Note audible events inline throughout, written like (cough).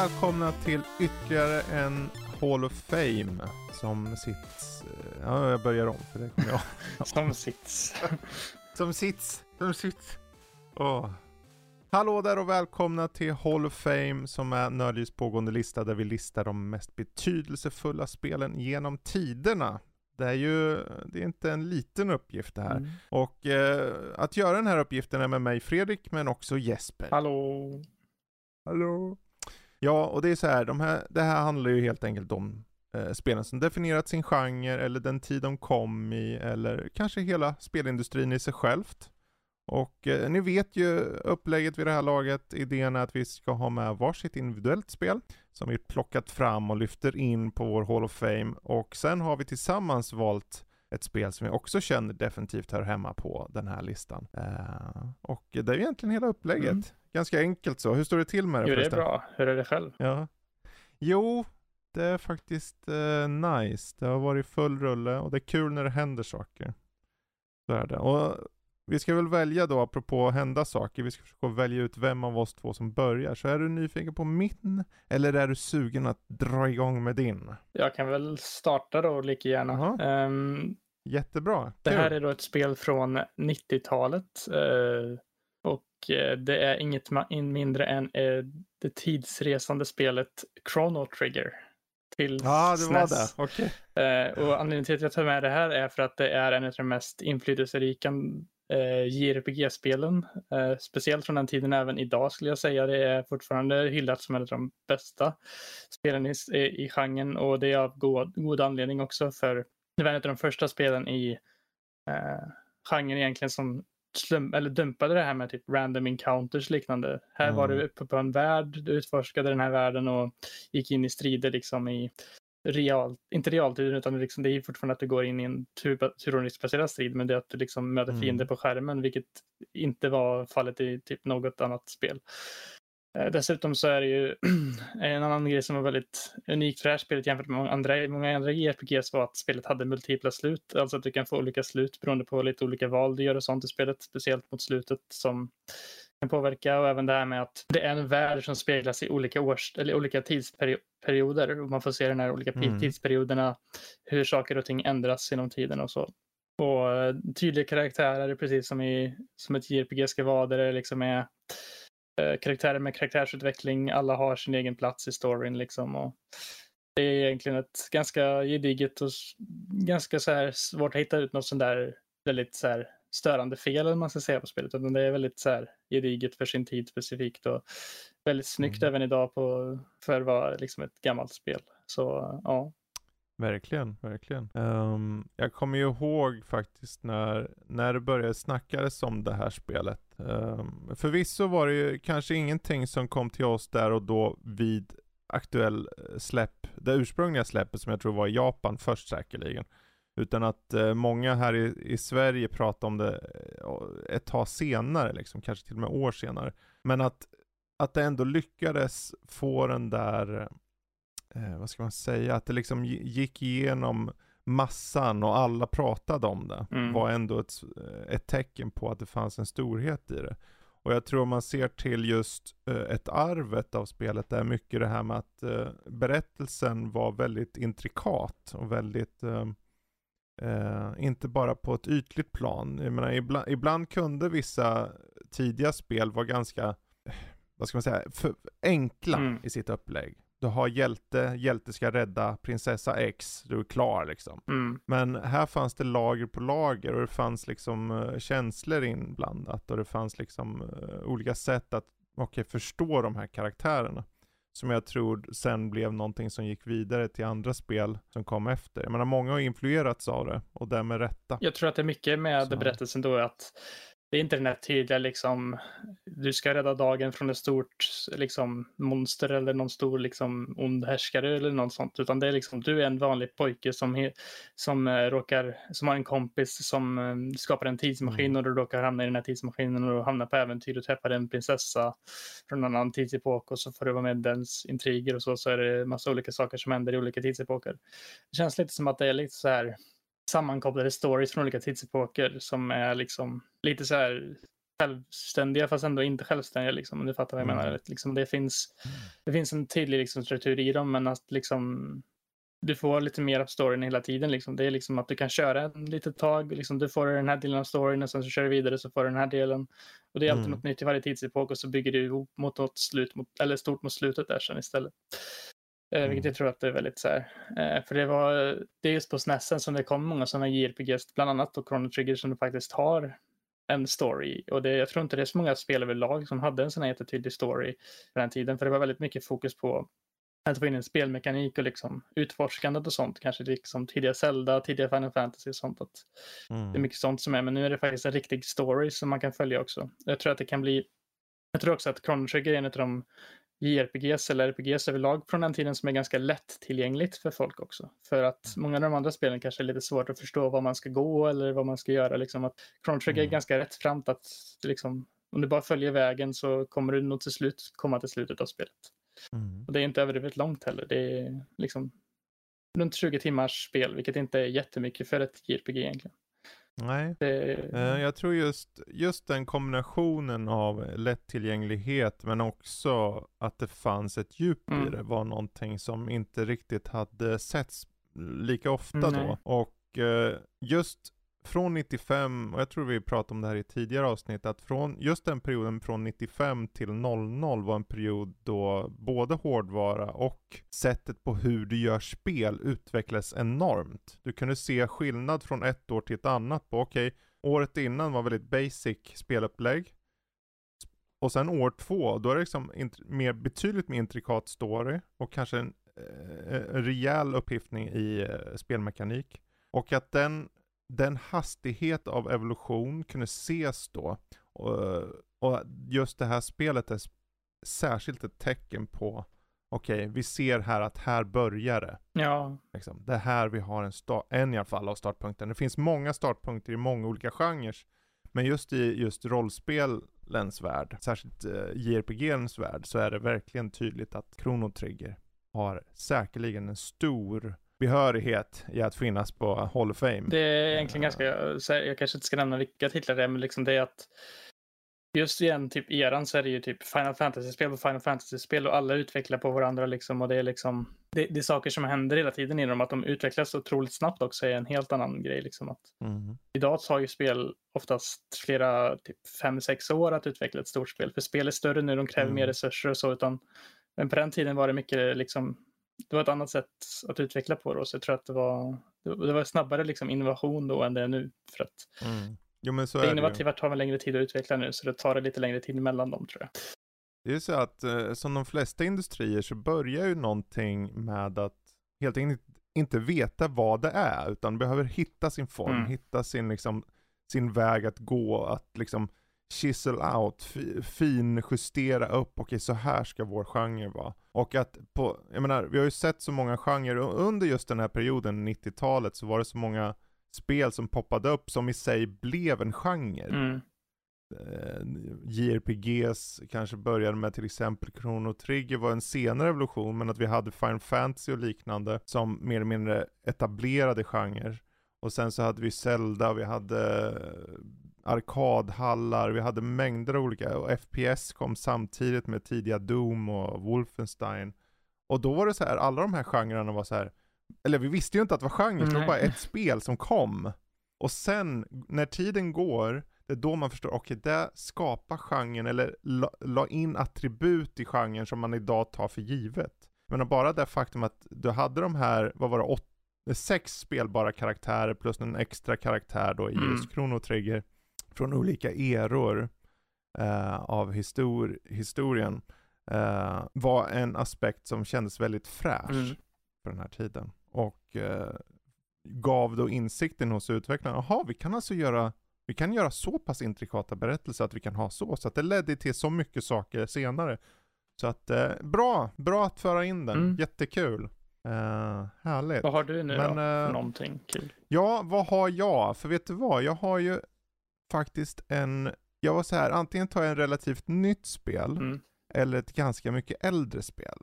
Välkomna till ytterligare en Hall of Fame som sits... Ja, jag börjar om för det kommer jag (laughs) Som sits. (laughs) Som sits. Som sits. Åh. Hallå där och välkomna till Hall of Fame som är Nördlivs pågående lista där vi listar de mest betydelsefulla spelen genom tiderna. Det är ju, det är inte en liten uppgift det här. Mm. Och eh, att göra den här uppgiften är med mig Fredrik men också Jesper. Hallå. Hallå. Ja, och det är så här, de här, det här handlar ju helt enkelt om eh, spelen som definierat sin genre eller den tid de kom i eller kanske hela spelindustrin i sig självt. Och eh, ni vet ju upplägget vid det här laget. Idén är att vi ska ha med varsitt individuellt spel som vi plockat fram och lyfter in på vår Hall of Fame. Och sen har vi tillsammans valt ett spel som vi också känner definitivt hör hemma på den här listan. Eh, och det är ju egentligen hela upplägget. Mm. Ganska enkelt så. Hur står det till med det Jo, det är förresten? bra. Hur är det själv? Ja. Jo, det är faktiskt eh, nice. Det har varit full rulle och det är kul när det händer saker. Så är det. Och vi ska väl välja då, apropå hända saker, vi ska försöka välja ut vem av oss två som börjar. Så är du nyfiken på min, eller är du sugen att dra igång med din? Jag kan väl starta då lika gärna. Jaha. Ehm, Jättebra. det Kul. här är då ett spel från 90-talet. eh, och eh, det är inget mindre än eh, det tidsresande spelet Chrono Trigger. Till Ja, det var SNES. det. Okej. Eh, och anledningen till att jag tar med det här är för att det är en av de mest inflytelserika eh, JRPG-spelen. Eh, speciellt från den tiden även idag skulle jag säga. Det är fortfarande hyllat som en av de bästa spelen i, i genren och det är av god, god anledning också för det var en av de första spelen i eh, genren egentligen som slum, eller dumpade det här med typ random encounters liknande. Här var Mm. du uppe på en värld, du utforskade den här världen och gick in i strider liksom i real, inte realtid utan det liksom, det är fortfarande att du går in i en tur- turordningsbaserad strid men det är att du liksom möter Mm. fiender på skärmen vilket inte var fallet i typ något annat spel. Eh, Dessutom så är det ju (clears throat) en annan grej som var väldigt unik för det här spelet jämfört med många andra, många andra JRPGs var att spelet hade multipla slut. Alltså att du kan få olika slut beroende på lite olika val du gör och sånt i spelet. Speciellt mot slutet som kan påverka och även det här med att det är en värld som speglas i olika, års, eller olika tidsperioder och man får se den här olika Mm. tidsperioderna, hur saker och ting ändras genom tiden och så. Och eh, tydliga karaktärer, precis som, i, som ett JRPG ska vara, där det liksom är karaktärer med karaktärsutveckling, alla har sin egen plats i storyn liksom. Och det är egentligen ett ganska gediget och ganska så här svårt att hitta ut något sånt där väldigt så här störande fel eller man ska säga på spelet. Utan det är väldigt så här gediget för sin tid specifikt och väldigt snyggt Mm. även idag på, för att vara liksom ett gammalt spel. Så ja, Verkligen, verkligen. Ehm, jag kommer ju ihåg faktiskt när, när det började snackas om det här spelet. Um, förvisso var det ju kanske ingenting som kom till oss där och då vid aktuell eh, släpp, det ursprungliga släppet som jag tror var i Japan först säkerligen. Utan att eh, många här i, i Sverige pratade om det eh, ett tag senare, liksom, kanske till och med år senare. Men att, att det ändå lyckades få den där eh, vad ska man säga, att det liksom gick igenom massan och alla pratade om det. Mm. Var ändå ett, eh, ett tecken på att det fanns en storhet i det. Och jag tror man ser till just eh, ett arvet av spelet, det är mycket det här med att eh, berättelsen var väldigt intrikat och väldigt Eh, inte bara på ett ytligt plan. Jag menar, ibland, ibland kunde vissa tidiga spel vara ganska, vad ska man säga, enkla Mm. i sitt upplägg. Du har hjälte, hjälte ska rädda prinsessa X, du är klar liksom. mm, Men här fanns det lager på lager och det fanns liksom eh, känslor inblandat och det fanns liksom eh, olika sätt att, okej, förstå de här karaktärerna. Som jag tror sen blev någonting som gick vidare till andra spel som kom efter. Jag menar, många har influerats av det och det med rätta. jag tror att det är mycket med Så. berättelsen då att det är inte den här tydliga liksom, du ska rädda dagen från ett stort liksom, monster eller någon stor liksom, ond härskare eller något sånt. Utan det är liksom, du är en vanlig pojke som, som, eh, råkar, som har en kompis som eh, skapar en tidsmaskin Mm. och du råkar hamna i den här tidsmaskinen och hamnar på äventyr och träffar en prinsessa från en annan tidsepok och så får du vara med i dens intriger och så, så är det massa olika saker som händer i olika tidsepoker. Det känns lite som att det är lite så här sammankopplade stories från olika tidsepoker som är liksom lite så här självständiga fast ändå inte självständiga liksom, om du fattar vad jag Mm. menar. Liksom, det, finns, det finns en tydlig liksom, struktur i dem men att liksom du får lite mer av storyn hela tiden. Liksom. Det är liksom att du kan köra en litet tag. Liksom, du får den här delen av storyn och sen så kör du vidare så får du den här delen. Och det är alltid Mm. något nytt i varje tidsepok och så bygger du ihop mot något slut, mot, eller stort mot slutet där sen istället. Eh, vilket Mm. jag tror att det är väldigt så här. Eh, för det var, det är just på SNESen som det kom många sådana JRPGs, bland annat då Chrono Trigger som faktiskt har en story. Och det, jag tror inte det är så många spel överlag som hade en sån här jättetydlig story på den tiden. För det var väldigt mycket fokus på att få in en spelmekanik och liksom utforskandet och sånt. Kanske liksom tidiga Zelda, tidiga Final Fantasy och sånt. Att det är Mm. mycket sånt som är, men nu är det faktiskt en riktig story som man kan följa också. Jag tror att det kan bli, jag tror också att Chrono Trigger är en av de JRPGs eller RPGs överlag från den tiden som är ganska lättillgängligt för folk också. För att många av de andra spelen kanske är lite svårt att förstå var man ska gå eller vad man ska göra. Liksom att Chrono Trigger är Mm. ganska rättframt att liksom, om du bara följer vägen så kommer du nog till slut komma till slutet av spelet. Mm. Och det är inte överdrivet långt heller. Det är liksom runt 20 timmars spel, vilket inte är jättemycket för ett JRPG egentligen. Nej. Det, Eh, Jag tror just, just den kombinationen av lättillgänglighet men också att det fanns ett djup i Mm. det var någonting som inte riktigt hade setts lika ofta Nej. då. Och eh, just från 95, och jag tror vi pratade om det här i tidigare avsnitt, att från just den perioden från 95 till 00 var en period då både hårdvara och sättet på hur du gör spel utvecklades enormt. Du kunde se skillnad från ett år till ett annat på, okej, året innan var väldigt basic spelupplägg. Och sen år två, då är det liksom mer, betydligt mer intrikat story och kanske en, eh, en rejäl upphiftning i eh, spelmekanik. Och att den, den hastighet av evolution kunde ses då. Och, och just det här spelet är särskilt ett tecken på, okej, vi ser här att här börjar det. ja, Liksom. Det är här vi har en, sta- en i alla fall av startpunkten. Det finns många startpunkter i många olika genrer. Men just i just rollspelens värld, särskilt eh, JRPGns värld, så är det verkligen tydligt att Chrono Trigger har säkerligen en stor behörighet i att finnas på Hall of Fame. det är egentligen ganska, jag kanske inte ska nämna vilka titlar det är, men liksom det är att just i den typ eran så är det ju typ Final Fantasy-spel och Final Fantasy-spel och alla utvecklar på varandra liksom och det är liksom det, det är saker som händer hela tiden i dem, att de utvecklas otroligt snabbt också är en helt annan grej liksom att Mm. idag tar ju spel oftast flera, typ fem, sex år att utveckla ett stort spel. För spel är större nu, de kräver Mm. mer resurser och så. Utan, men på den tiden var det mycket liksom, det var ett annat sätt att utveckla på då. Så jag tror att det var, det var snabbare liksom innovation då än det är nu. För att Mm. Jo men så det är innovativa tar väl längre tid att utveckla nu, så det tar det lite längre tid mellan dem tror jag. Det är så att eh, som de flesta industrier så börjar ju någonting med att helt enkelt inte veta vad det är utan behöver hitta sin form, Mm. hitta sin liksom sin väg att gå, att liksom chisel out, fi, finjustera upp, okej så här ska vår genre vara. Och att på, jag menar, vi har ju sett så många genrer under just den här perioden, 90-talet, så var det så många spel som poppade upp som i sig blev en genre Mm. eh, JRPGs kanske började med till exempel Chrono Trigger var en senare evolution men att vi hade Final Fantasy och liknande som mer eller mindre etablerade genrer. Och sen så hade vi Zelda, vi hade arkadhallar, vi hade mängder av olika och FPS kom samtidigt med tidiga Doom och Wolfenstein. Och då var det så här, alla de här genrerna var så här, eller vi visste ju inte att det var genre, det var bara ett spel som kom. Och sen när tiden går, det är då man förstår, okej det skapar genren eller la, la in attribut i genren som man idag tar för givet. Men bara det faktum att du hade de här, vad var det, åt, sex spelbara karaktärer plus en extra karaktär då i Mm. just Chrono Trigger från olika eror eh, av histor historien eh, var en aspekt som kändes väldigt fräsch Mm. för den här tiden. Och eh, gav då insikten hos utvecklarna, jaha vi kan alltså göra vi kan göra så pass intrikata berättelser att vi kan ha så. Så att det ledde till så mycket saker senare. Så att eh, bra, bra att föra in den. Mm. Jättekul. Eh, härligt. Vad har du nu Men, då eh, någonting kul? Ja, vad har jag? För vet du vad? Jag har ju faktiskt en, jag var så här, antingen tar jag en relativt nytt spel Mm. eller ett ganska mycket äldre spel.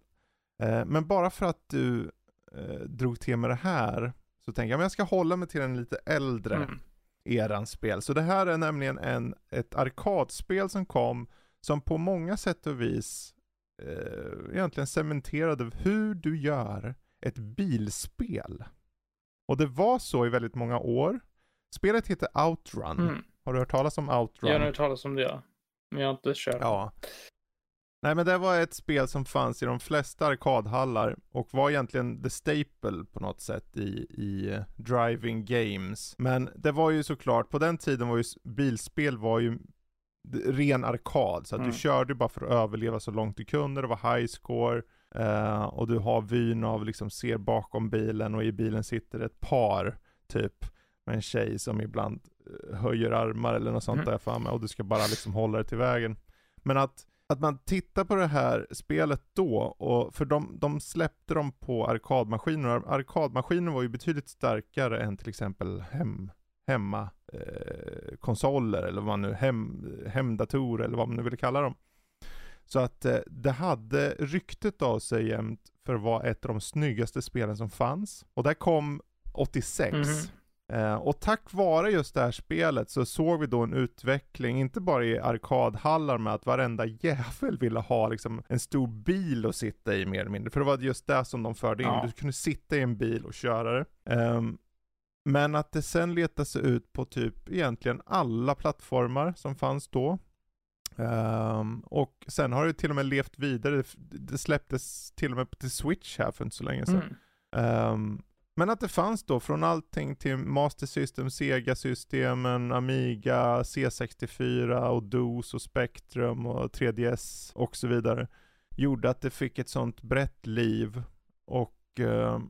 Eh, men bara för att du eh, drog till med det här så tänker jag, men jag ska hålla mig till en lite äldre Mm. erans spel. Så det här är nämligen en, ett arkadspel som kom, som på många sätt och vis eh, egentligen cementerade hur du gör ett bilspel. Och det var så i väldigt många år. Spelet heter Outrun. Mm. Har du hört talas om Outrun? Jag har hört talas om det ja. Men jag har inte kört. Ja. Nej men det var ett spel som fanns i de flesta arkadhallar och var egentligen the staple på något sätt i, i eh, driving games. Men det var ju såklart, på den tiden var ju bilspel var ju ren arkad. Så att Mm. du körde bara för att överleva så långt du kunde. Det var high score. eh, och du har vyn av liksom ser bakom bilen och i bilen sitter ett par typ med en tjej som ibland höjer armar eller något sånt Mm. där för mig och du ska bara liksom hålla dig till vägen. Men att, att man tittar på det här spelet då, och för de, de släppte dem på arkadmaskiner, och arkadmaskiner var ju betydligt starkare än till exempel hem, hemma eh, konsoler eller vad man nu, hem, hemdatorer eller vad man nu vill kalla dem. Så att eh, det hade ryktet av sig jämt för att vara ett av de snyggaste spelen som fanns. Och där kom 86. Mhm. Eh, och tack vare just det här spelet så såg vi då en utveckling, inte bara i arkadhallar med att varenda jävel ville ha liksom en stor bil att sitta i mer eller mindre. För det var just det som de förde in, Ja. du kunde sitta i en bil och köra det. Ehm, men att det sen letade sig ut på typ egentligen alla plattformar som fanns då. Ehm, och sen har det till och med levt vidare, det, släpptes till och med till Switch här för inte så länge sedan. Mm. Ehm, men att det fanns då från allting till Master System, Sega-systemen, Amiga, C64 och DOS och Spectrum och 3DS och så vidare. Gjorde att det fick ett sånt brett liv och ehm,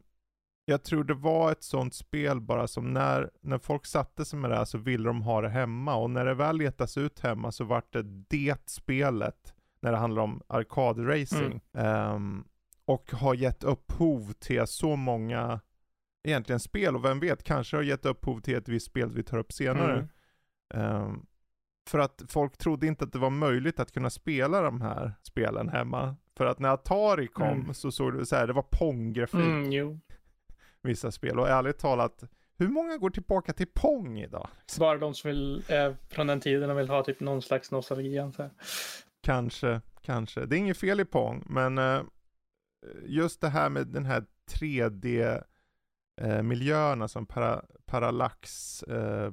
jag tror det var ett sånt spel bara som när, när folk satte sig med det här så ville de ha det hemma och när det väl letas ut hemma så vart det det spelet när det handlar om arkadracing. Ehm, och har gett upphov till så många egentligen spel och vem vet, kanske har gett upphov till ett visst spel vi tar upp senare. Mm. Ehm, för att folk trodde inte att det var möjligt att kunna spela de här spelen hemma. För att när Atari kom Mm. så såg det så här, det var Pong-grafik Mm, (laughs) vissa spel. Och ärligt talat, hur många går tillbaka till Pong idag? (laughs) Bara de som vill, är från den tiden och vill ha typ någon slags nostalgi antar. Kanske, kanske. Det är inget fel i Pong, men eh, just det här med den här 3D eh, miljöerna som para, parallax eh,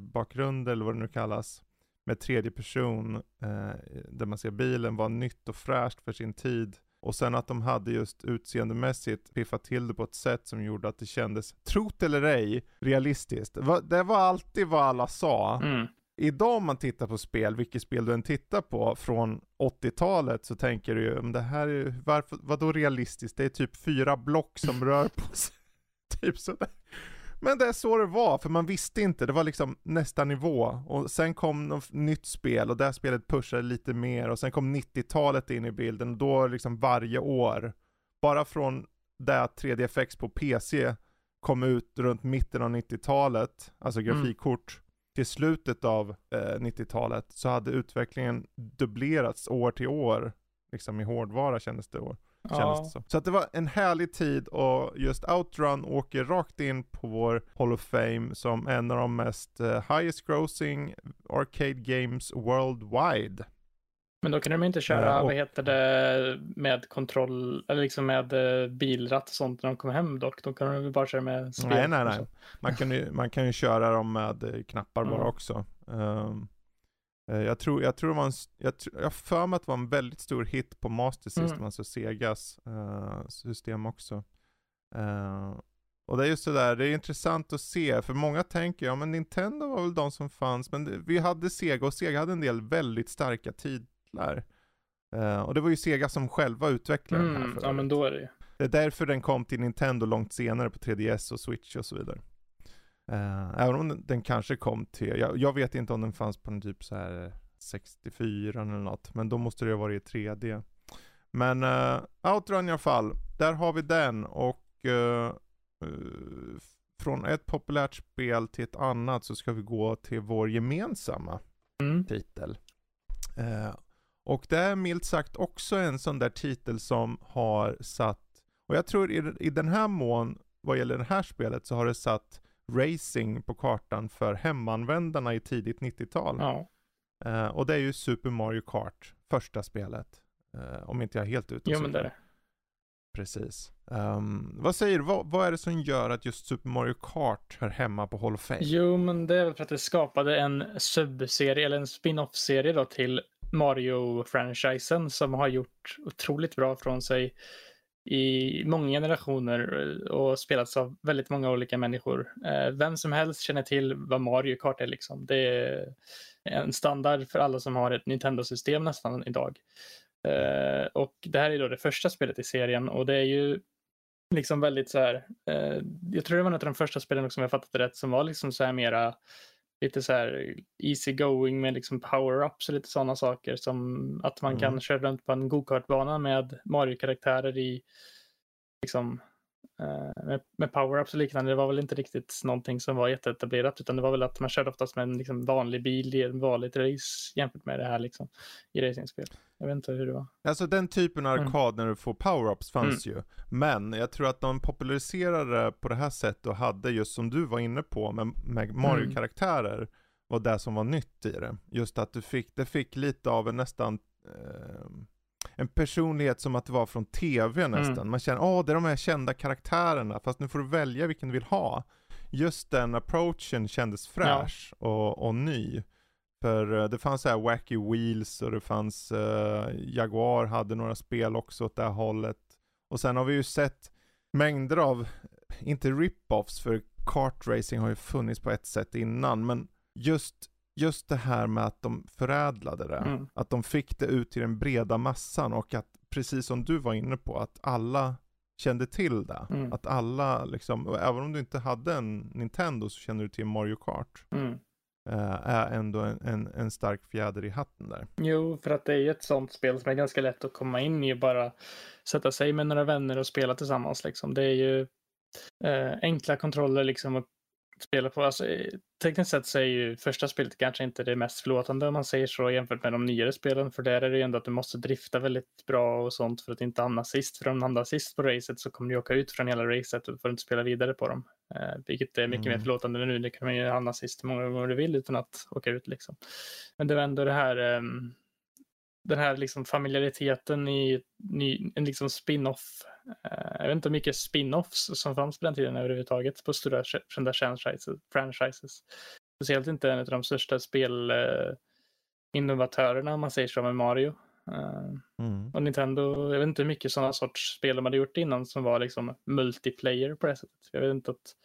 eller vad det nu kallas med tredje person eh, där man ser bilen var nytt och fräscht för sin tid. Och sen att de hade just utseendemässigt piffat till det på ett sätt som gjorde att det kändes, trot eller ej, realistiskt. Det var, alltid vad alla sa. Mm. Idag om man tittar på spel, vilket spel du än tittar på från 80-talet så tänker du ju, "Men det här är ju, varför, vadå realistiskt? Det är typ fyra block som rör på sig. (laughs) typ sådär. Men det är så det var, för man visste inte, det var liksom nästa nivå. Och sen kom något nytt spel och det här spelet pushade lite mer och sen kom 90-talet in i bilden och då liksom varje år. Bara från det att 3DFX på PC kom ut runt mitten av 90-talet, alltså Mm. grafikkort, till slutet av eh, 90-talet så hade utvecklingen dubblerats år till år. Liksom i hårdvara kändes det år. Ja. det så. så att det var en härlig tid och just Outrun åker rakt in på vår Hall of Fame som en av de mest eh, highest grossing arcade games worldwide. Men då kan de inte köra, Ja, och- vad heter det, med kontroll, eller liksom med eh, bilratt och sånt när de kommer hem dock. Då kan de väl bara köra med spel. Nej, nej, nej. Man kan ju, man kan ju köra dem med eh, knappar bara Mm. också. Eh, jag tror, jag tror det var en, s- jag, tr- jag för mig att det var en väldigt stor hit på Master System, Mm. alltså Segas eh, system också. Eh, och det är just det där, det är intressant att se, för många tänker, ja men Nintendo var väl de som fanns, men det, vi hade Sega och Sega hade en del väldigt starka titlar. Eh, och det var ju Sega som själva utvecklade den här Mm, ja, men då är det ju. det är därför den kom till Nintendo långt senare på 3DS och Switch och så vidare. Eh, även om den, den kanske kom till, jag, jag vet inte om den fanns på en typ så här 64 eller något, men då måste det ha varit i 3D. Men uh, Outrun i alla fall, där har vi den och eh, eh, från ett populärt spel till ett annat så ska vi gå till vår gemensamma Mm. titel. Och det är milt sagt också en sån där titel som har satt, och jag tror i, i den här mån, vad gäller det här spelet, så har det satt racing på kartan för hemanvändarna i tidigt 90-tal. Ja. Eh, och det är ju Super Mario Kart, första spelet. Eh, om inte jag är helt ute och Jo, men det är det. Precis. Ehm, vad säger du, vad, vad är det som gör att just Super Mario Kart hör hemma på Hall of Fame? Jo, men det är väl för att det skapade en subserie eller en spin-off-serie då till Mario-franchisen som har gjort otroligt bra från sig i många generationer eh, och spelats av väldigt många olika människor. Eh, vem som helst känner till vad Mario Kart är liksom. Det är en standard för alla som har ett Nintendo-system nästan idag. Eh, och det här är då det första spelet i serien och det är ju liksom väldigt så här. Jag tror det var något av de första spelen också, om jag fattat det rätt, som var liksom så här mera lite så här easy going med liksom power-ups och lite sådana saker som att man Mm. kan köra runt på en go-kart-bana med Mario-karaktärer i liksom med, med power-ups och liknande. Det var väl inte riktigt någonting som var jätteetablerat utan det var väl att man körde oftast med en liksom vanlig bil i en vanligt race jämfört med det här liksom i racingspel. Jag vet inte hur det var. Alltså den typen av Mm. arkad när du får power-ups fanns ju. Men jag tror att de populariserade på det här sättet och hade just som du var inne på med, med Mario-karaktärer var det som var nytt i det. Just att du fick, det fick lite av en nästan eh, en personlighet som att det var från tv nästan. Mm. Man känner, åh det är de här kända karaktärerna, fast nu får du välja vilken du vill ha. Just den approachen kändes fräsch och, och ny. För eh, det fanns så här Wacky Wheels och det fanns, eh, Jaguar hade några spel också åt det här hållet. Och sen har vi ju sett mängder av, inte rip-offs för kartracing har ju funnits på ett sätt innan, men just, just det här med att de förädlade det. Mm. Att de fick det ut till den breda massan och att, precis som du var inne på, att alla kände till det. Mm. Att alla liksom, och även om du inte hade en Nintendo så kände du till Mario Kart. Mm. eh, är ändå en, en, en stark fjäder i hatten där. Jo, för att det är ju ett sånt spel som är ganska lätt att komma in i och bara sätta sig med några vänner och spela tillsammans. Liksom. Det är ju eh, enkla kontroller liksom att spela på. Alltså, tekniskt sett så är ju första spelet kanske inte det mest förlåtande om man säger så jämfört med de nyare spelen. För där är det ju ändå att du måste drifta väldigt bra och sånt för att inte hamna sist. För om du hamnar sist på racet så kommer du åka ut från hela racet och får inte spela vidare på dem. Eh, vilket är mycket Mm. mer förlåtande nu. Det kan man ju hamna sist hur många gånger du vill utan att åka ut liksom. Men det var ändå det här ehm, den här liksom familjariteten i ny, en liksom spin-off. Eh, jag vet inte hur mycket spin-offs som fanns på den tiden överhuvudtaget på stora kända franchises. franchises. Speciellt inte en av de största spelinnovatörerna eh, innovatörerna om man säger så med Mario. Mm. och Nintendo, jag vet inte hur mycket sådana sorts spel de hade gjort innan som var liksom multiplayer på det sättet. Jag vet inte att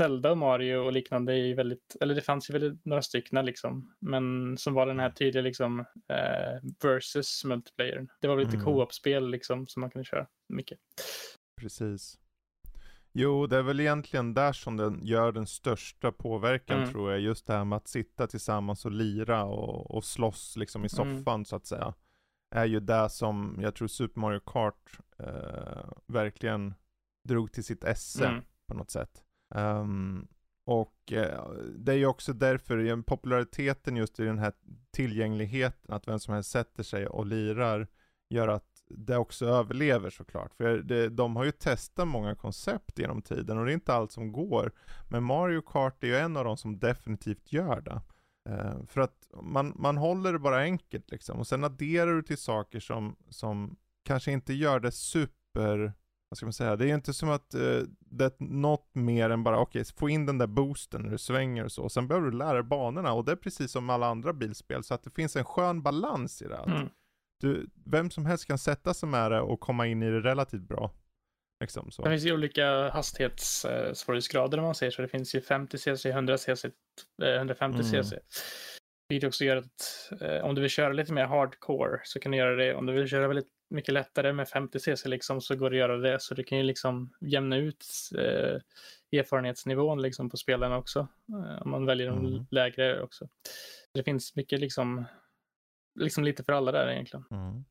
Zelda och Mario och liknande är väldigt, eller det fanns ju väldigt några stycken liksom, men som var den här tydliga liksom eh, versus multiplayer. Det var väl lite Mm. co-op-spel liksom som man kunde köra mycket. Precis. Jo, det är väl egentligen där som den gör den största påverkan Mm. tror jag. Just det här med att sitta tillsammans och lira och, och slåss liksom i Mm. soffan så att säga. Är ju det som jag tror Super Mario Kart eh, verkligen drog till sitt esse Mm. på något sätt. Ehm, och eh, det är ju också därför populariteten just i den här tillgängligheten, att vem som helst sätter sig och lirar, gör att det också överlever såklart. För det, de har ju testat många koncept genom tiden och det är inte allt som går. Men Mario Kart är ju en av de som definitivt gör det. Eh, för att man, man håller det bara enkelt liksom. Och sen adderar du till saker som, som kanske inte gör det super, vad ska man säga, det är ju inte som att eh, det är något mer än bara, okej, få in den där boosten när du svänger och så. Och sen behöver du lära dig banorna och det är precis som alla andra bilspel. Så att det finns en skön balans i det. Mm. du, vem som helst kan sätta sig med det och komma in i det relativt bra. Liksom så. Det finns ju olika hastighetssvårighetsgrader om man säger så. Det finns ju 50 cc, 100 cc, eh, 150 Mm. cc. Vilket också gör att eh, om du vill köra lite mer hardcore så kan du göra det. Om du vill köra väldigt mycket lättare med 50 cc liksom så går det att göra det. Så du kan ju liksom jämna ut eh, erfarenhetsnivån liksom på spelarna också. Eh, om man väljer de Mm. lägre också. Det finns mycket liksom, liksom lite för alla där egentligen. Mm.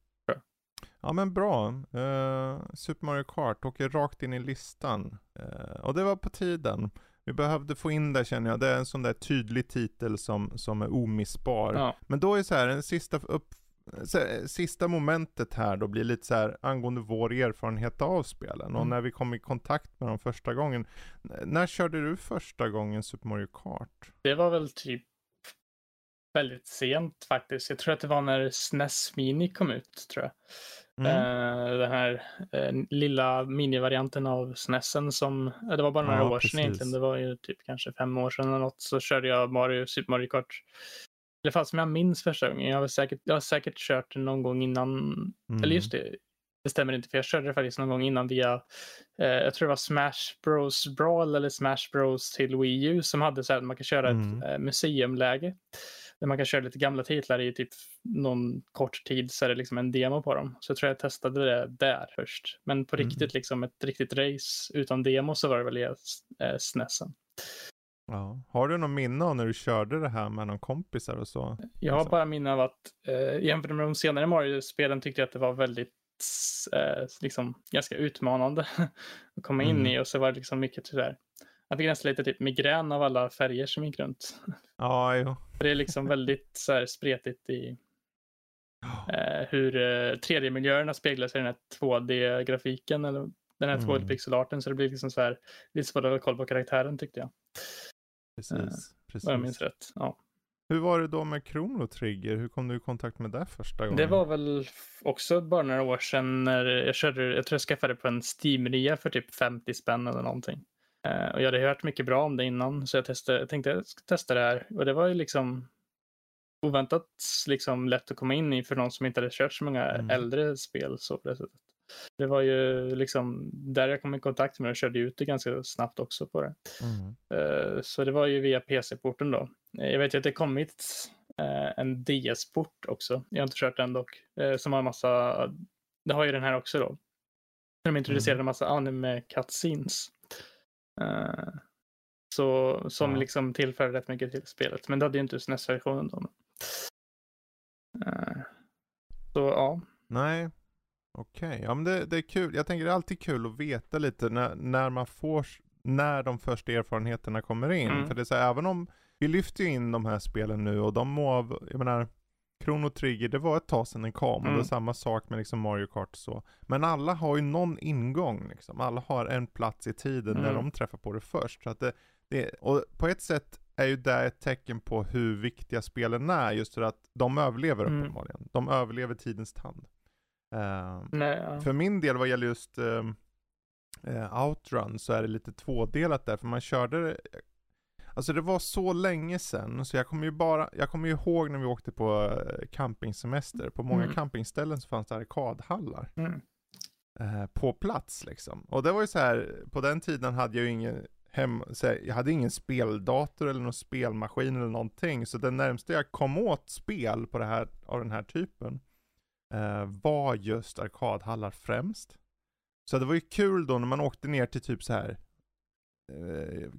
Ja men bra. Eh, Super Mario Kart åker rakt in i listan. Eh, och det var på tiden. Vi behövde få in det känner jag. Det är en sån där tydlig titel som, som är omissbar. Ja. Men då är så här, en sista upp, så, sista momentet här då blir lite så här angående vår erfarenhet av spelen och Mm. när vi kom i kontakt med dem första gången. När körde du första gången Super Mario Kart? Det var väl typ väldigt sent faktiskt. Jag tror att det var när SNES Mini kom ut, tror jag. Mm. Eh, den här eh, lilla minivarianten av SNESen som, det var bara några Ja, år sedan precis. egentligen. Det var ju typ kanske fem år sedan eller något. Så körde jag Mario, Super Mario Kart. Alla fall som jag minns första gången. Jag har, säkert, jag har säkert kört det någon gång innan. Mm. Eller just det, det stämmer inte för jag körde det faktiskt någon gång innan via, eh, jag tror det var Smash Bros Brawl eller Smash Bros till Wii U som hade så här att man kan köra Mm. ett eh, museumläge. Där man kan köra lite gamla titlar i typ någon kort tid så är det liksom en demo på dem. Så jag tror jag testade det där först. Men på Mm. riktigt liksom ett riktigt race utan demo så var det väl i eh, SNESen. Ja. Har du någon minne av när du körde det här med någon kompisar och så? Jag har Alltså. bara minne av att eh, jämfört med de senare Mario-spelen tyckte jag att det var väldigt eh, liksom ganska utmanande (laughs) att komma in Mm. i och så var det liksom mycket sådär. Jag fick nästan lite typ migrän av alla färger som gick runt. Ja, jo. Det är liksom väldigt så här spretigt i eh, hur eh, 3D-miljöerna speglar sig i den här 2D-grafiken eller den här Mm. 2D-pixelarten så det blir liksom så här lite svårt att ha koll på karaktären tyckte jag. Precis. Vad jag minns precis. rätt. Ja. Hur var det då med Chrono Trigger? Hur kom du i kontakt med det första gången? Det var väl också bara några år sedan när jag körde, jag tror jag skaffade på en Steam-rea för typ 50 spänn eller någonting. Eh, och jag hade hört mycket bra om det innan så jag, testade, jag tänkte jag ska testa det här och det var ju liksom oväntat liksom lätt att komma in i för någon som inte hade kört så många Mm. äldre spel så på det sättet. Det var ju liksom där jag kom i kontakt med det och körde ut det ganska snabbt också på det. Mm. Eh, Så det var ju via PC-porten då. Eh, Jag vet ju att det kommit en DS-port också. Jag har inte kört den dock. Som har massa, det har ju den här också då. De introducerade en massa anime cutscenes. Eh, Så som Ja. liksom tillför rätt mycket till spelet. Men det hade ju inte SNES-versionen då. Eh, Så ja. Nej, okej. Ja men det, det är kul. Jag tänker det är alltid kul att veta lite när, när man får, när de första erfarenheterna kommer in. Mm. För det är så här, även om vi lyfter ju in de här spelen nu och de må, jag menar, Chrono Trigger, det var ett tag sedan den kom och det Mm. är samma sak med liksom Mario Kart och så. Men alla har ju någon ingång liksom. Alla har en plats i tiden när Mm. de träffar på det först. Så att det, det, och på ett sätt är ju det ett tecken på hur viktiga spelen är, just för att de överlever Mm. uppenbarligen. De överlever tidens tand. Ehm, Nej, ja. för min del vad gäller just ehm, eh, Outrun så är det lite tvådelat där, för man körde det Alltså det var så länge sedan, så jag kommer ju bara, jag kommer ju ihåg när vi åkte på eh, campingsemester. På många Mm. campingställen så fanns det arkadhallar Mm. eh, på plats liksom. Och det var ju så här, på den tiden hade jag ju ingen hem, här, jag hade ingen speldator eller någon spelmaskin eller någonting. Så det närmaste jag kom åt spel på det här, av den här typen eh, var just arkadhallar främst. Så det var ju kul då när man åkte ner till typ så här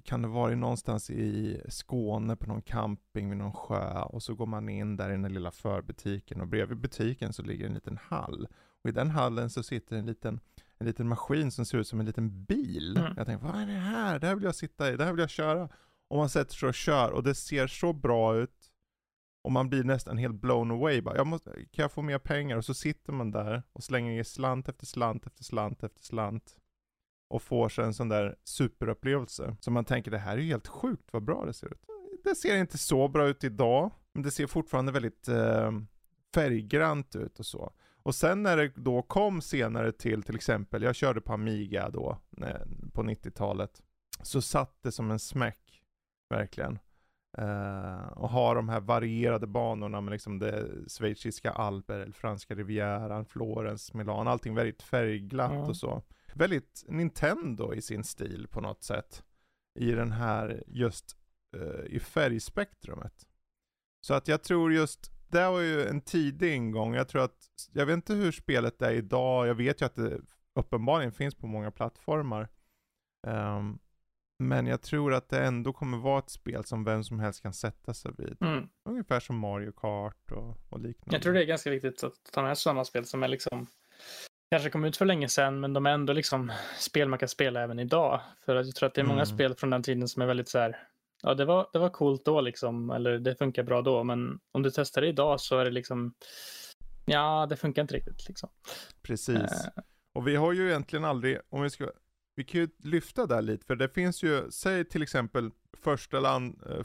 kan det vara någonstans i Skåne på någon camping vid någon sjö och så går man in där i den lilla förbutiken och bredvid butiken så ligger en liten hall. Och i den hallen så sitter en liten, en liten maskin som ser ut som en liten bil. Mm. Jag tänkte, vad är det här? Det här vill jag sitta i, det här vill jag köra. Och man sätter sig och kör och det ser så bra ut. Och man blir nästan helt blown away. Bara, jag måste, kan jag få mer pengar? Och så sitter man där och slänger i slant efter slant efter slant efter slant. Och får sig en sån där superupplevelse. Så man tänker, det här är ju helt sjukt vad bra det ser ut. Det ser inte så bra ut idag. Men det ser fortfarande väldigt eh, färggrant ut och så. Och sen när det då kom senare till, till exempel, jag körde på Amiga då, när, på 90-talet. Så satt det som en smäck, verkligen. Eh, och har de här varierade banorna med liksom det schweiziska alper, eller franska rivieran, Florens, Milan, allting väldigt färgglatt Ja. och så. Väldigt Nintendo i sin stil på något sätt. I den här, just eh, i färgspektrumet. Så att jag tror just, det var ju en tidig ingång. Jag tror att, jag vet inte hur spelet är idag. Jag vet ju att det uppenbarligen finns på många plattformar. Ehm, men jag tror att det ändå kommer vara ett spel som vem som helst kan sätta sig vid. Mm. Ungefär som Mario Kart och, och liknande. Jag tror det är ganska viktigt att ta med sådana spel som är liksom kanske kom ut för länge sedan, men de är ändå liksom (laughs) spel man kan spela även idag. För att jag tror att det är många Mm. spel från den tiden som är väldigt så här. Ja, det var, det var coolt då liksom, eller det funkar bra då, men om du testar det idag så är det liksom ja, det funkar inte riktigt liksom. Precis. Uh. Och vi har ju egentligen aldrig, om vi ska, vi kan ju lyfta där lite, för det finns ju, säg till exempel första, land, uh,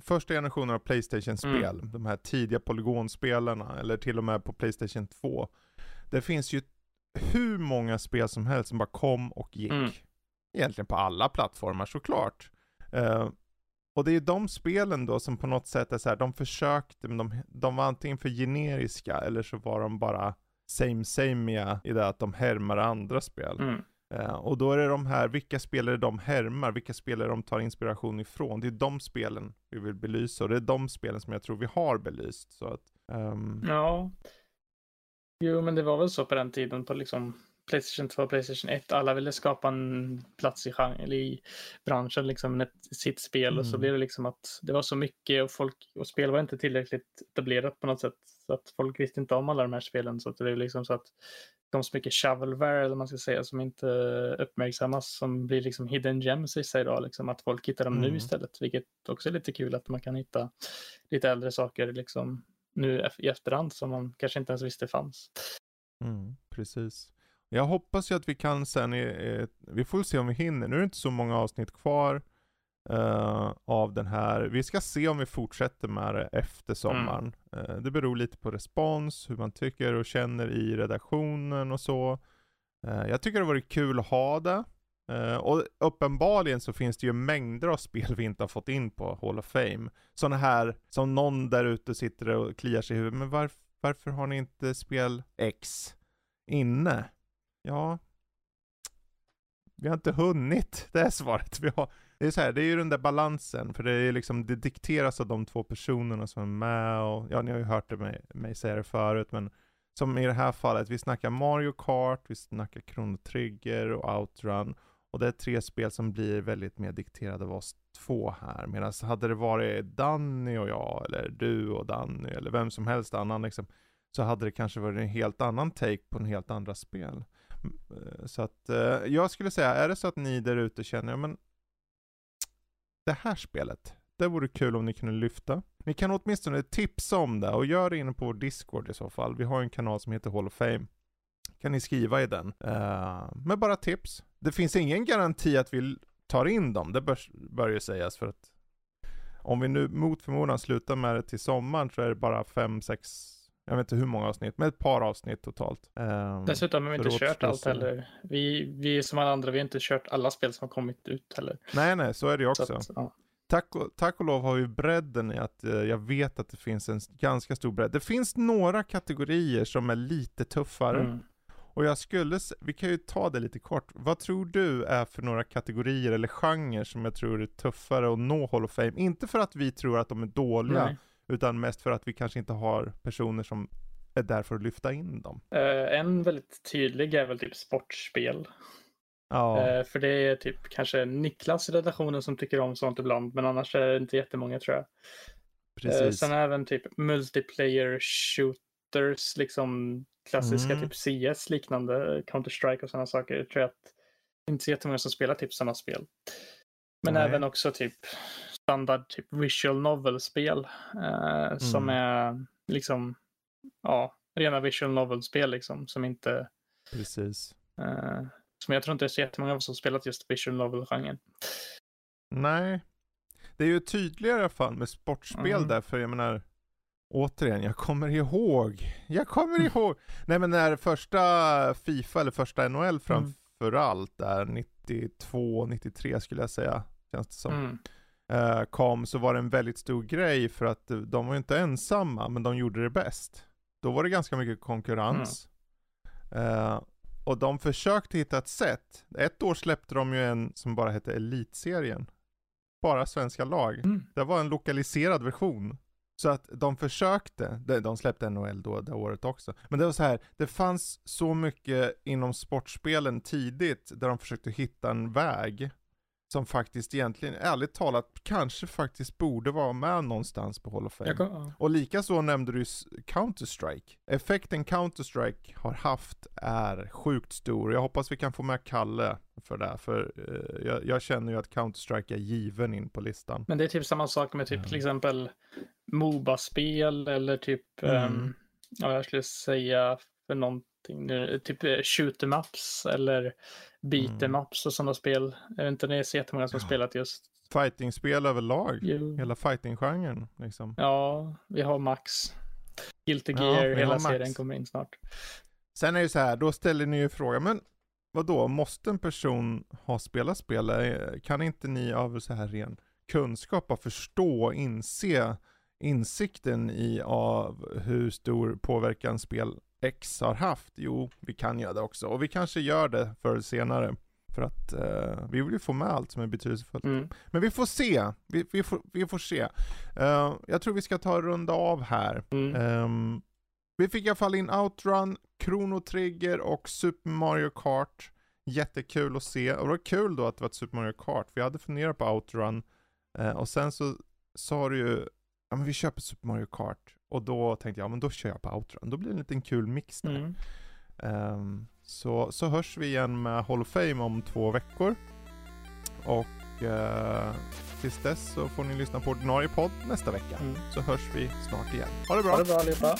första generationen av Playstation-spel, mm. de här tidiga polygonspelarna, eller till och med på Playstation 2. Det finns ju hur många spel som helst som bara kom och gick. Mm. Egentligen på alla plattformar såklart. Uh, och det är de spelen då som på något sätt är så här, de försökte, men de, de var antingen för generiska eller så var de bara same same i det att de härmar andra spel. Mm. Uh, och då är det de här, vilka spel är det de härmar? Vilka spel är det de tar inspiration ifrån? Det är de spelen vi vill belysa och det är de spelen som jag tror vi har belyst. Så att, um... Ja. Jo, men det var väl så på den tiden på liksom Playstation 2 och Playstation 1. Alla ville skapa en plats i, genre, i branschen, liksom ett, sitt spel. Mm. Och så mm. blev det liksom att det var så mycket och, folk, och spel var inte tillräckligt etablerat på något sätt. Så att folk visste inte om alla de här spelen. Så att det blev liksom så att kom så mycket shovelware, eller man ska säga, som inte uppmärksammas, som blir liksom hidden gems i sig idag. Liksom, att folk hittar dem mm. nu istället, vilket också är lite kul att man kan hitta lite äldre saker liksom nu i efterhand som man kanske inte ens visste fanns. Mm, precis. Jag hoppas ju att vi kan sen, vi får se om vi hinner. Nu är det inte så många avsnitt kvar uh, av den här. Vi ska se om vi fortsätter med det efter sommaren. Mm. Uh, det beror lite på respons, hur man tycker och känner i redaktionen och så. Uh, jag tycker det varit kul att ha det. Eh, och uppenbarligen så finns det ju mängder av spel vi inte har fått in på Hall of Fame. Sådana här som någon där ute sitter och kliar sig i huvudet. Men varf varför har ni inte spel X inne? Ja, vi har inte hunnit. (laughs) Det är svaret vi har. Det är så här, det är ju den där balansen, för det är liksom, det dikteras av de två personerna som är med och, ja ni har ju hört det mig, mig säga det förut, men som i det här fallet, vi snackar Mario Kart, vi snackar Chrono Trigger och Outrun, och det är tre spel som blir väldigt mer dikterade av oss två här, medan hade det varit Danny och jag, eller du och Danny, eller vem som helst annan liksom, så hade det kanske varit en helt annan take på en helt andra spel. Mm, eh, så att eh, jag skulle säga, är det så att ni där ute känner, ja men det här spelet, det vore kul om ni kunde lyfta. Ni kan åtminstone tipsa om det och gör det inne på vår Discord i så fall. Vi har en kanal som heter Hall of Fame. Kan ni skriva i den. Uh, med bara tips. Det finns ingen garanti att vi tar in dem, det bör, bör ju sägas för att om vi nu mot förmodan slutar med det till sommaren så är det bara fem sex jag vet inte hur många avsnitt, men ett par avsnitt totalt. Um, Dessutom har vi inte kört allt heller. Vi, vi som alla andra, vi har inte kört alla spel som har kommit ut heller. Nej, nej, så är det ju också. Att, ja. tack, och, tack och lov har vi bredden i att uh, jag vet att det finns en ganska stor bredd. Det finns några kategorier som är lite tuffare. Mm. Och jag skulle, vi kan ju ta det lite kort. Vad tror du är för några kategorier eller genrer som jag tror är tuffare att nå Hall of Fame? Inte för att vi tror att de är dåliga, Nej. Utan mest för att vi kanske inte har personer som är där för att lyfta in dem. Uh, en väldigt tydlig är väl typ sportspel. Ja. Uh, för det är typ kanske Niklas i redaktionen som tycker om sånt ibland, men annars är det inte jättemånga tror jag. Precis. Uh, sen även typ multiplayer shooters, liksom klassiska mm. typ CS liknande, Counter-Strike och sådana saker. tror jag att det är inte så jättemånga som spelar typ sådana spel. Men Nej. även också typ standard typ visual novel-spel eh, mm. som är liksom ja, rena visual novel-spel liksom som inte Precis. Eh, som jag tror inte det är så jättemånga som spelat just visual novel-genren. Nej, det är ju tydligare i alla fall med sportspel mm. där, för jag menar Återigen, jag kommer ihåg. Jag kommer mm. ihåg. Nej men när första Fifa, eller första NHL framförallt, mm. där 92, 93 skulle jag säga, känns det som. Mm eh, kom så var det en väldigt stor grej för att de var ju inte ensamma, men de gjorde det bäst. Då var det ganska mycket konkurrens. Mm. Eh, och de försökte hitta ett sätt. Ett år släppte de ju en som bara hette Elitserien. Bara svenska lag. Mm. Det var en lokaliserad version. Så att de försökte, de släppte NHL då det året också. Men det var så här, det fanns så mycket inom sportspelen tidigt där de försökte hitta en väg som faktiskt egentligen, ärligt talat, kanske faktiskt borde vara med någonstans på Hall of Fame. Kan, ja. Och likaså nämnde du Counter-Strike. Effekten Counter-Strike har haft är sjukt stor. Jag hoppas vi kan få med Kalle för det, för uh, jag, jag, känner ju att Counter-Strike är given in på listan. Men det är typ samma sak med typ mm. till exempel Moba-spel eller typ mm. um, ja, jag skulle säga för någonting nu, typ eh, shoot em ups eller beat em Mm. ups och sådana spel. Jag vet inte, det är så jättemånga som har spelat just. Fightingspel överlag. Jo. Hela fightinggenren liksom. Ja, vi har Max. Guilty Ja, Gear, har hela serien kommer in snart. Sen är det så här, då ställer ni ju frågan, men vad då måste en person ha spelat spel? Eh, Kan inte ni av så här ren kunskap bara förstå och inse insikten i av hur stor påverkan spel X har haft? Jo, vi kan göra det också. Och vi kanske gör det förr eller senare. För att eh, vi vill ju få med allt som är betydelsefullt. Mm. Men vi får se. Vi, vi, får, vi får se. Eh, jag tror vi ska ta runda av här. Mm. Ehm, vi fick i alla fall in Outrun, Chrono Trigger och Super Mario Kart. Jättekul att se. Och det var kul då att det var ett Super Mario Kart, jag hade funderat på Outrun. Eh, och sen så sa du ju, ja men vi köper Super Mario Kart. Och då tänkte jag, ja men då kör jag på Outrun. Då blir det en liten kul mix där. Mm. Ehm, så, så hörs vi igen med Hall of Fame om två veckor. Och eh, tills dess så får ni lyssna på ordinarie podd nästa vecka. Mm. Så hörs vi snart igen. Ha det bra! Ha det bra allihopa.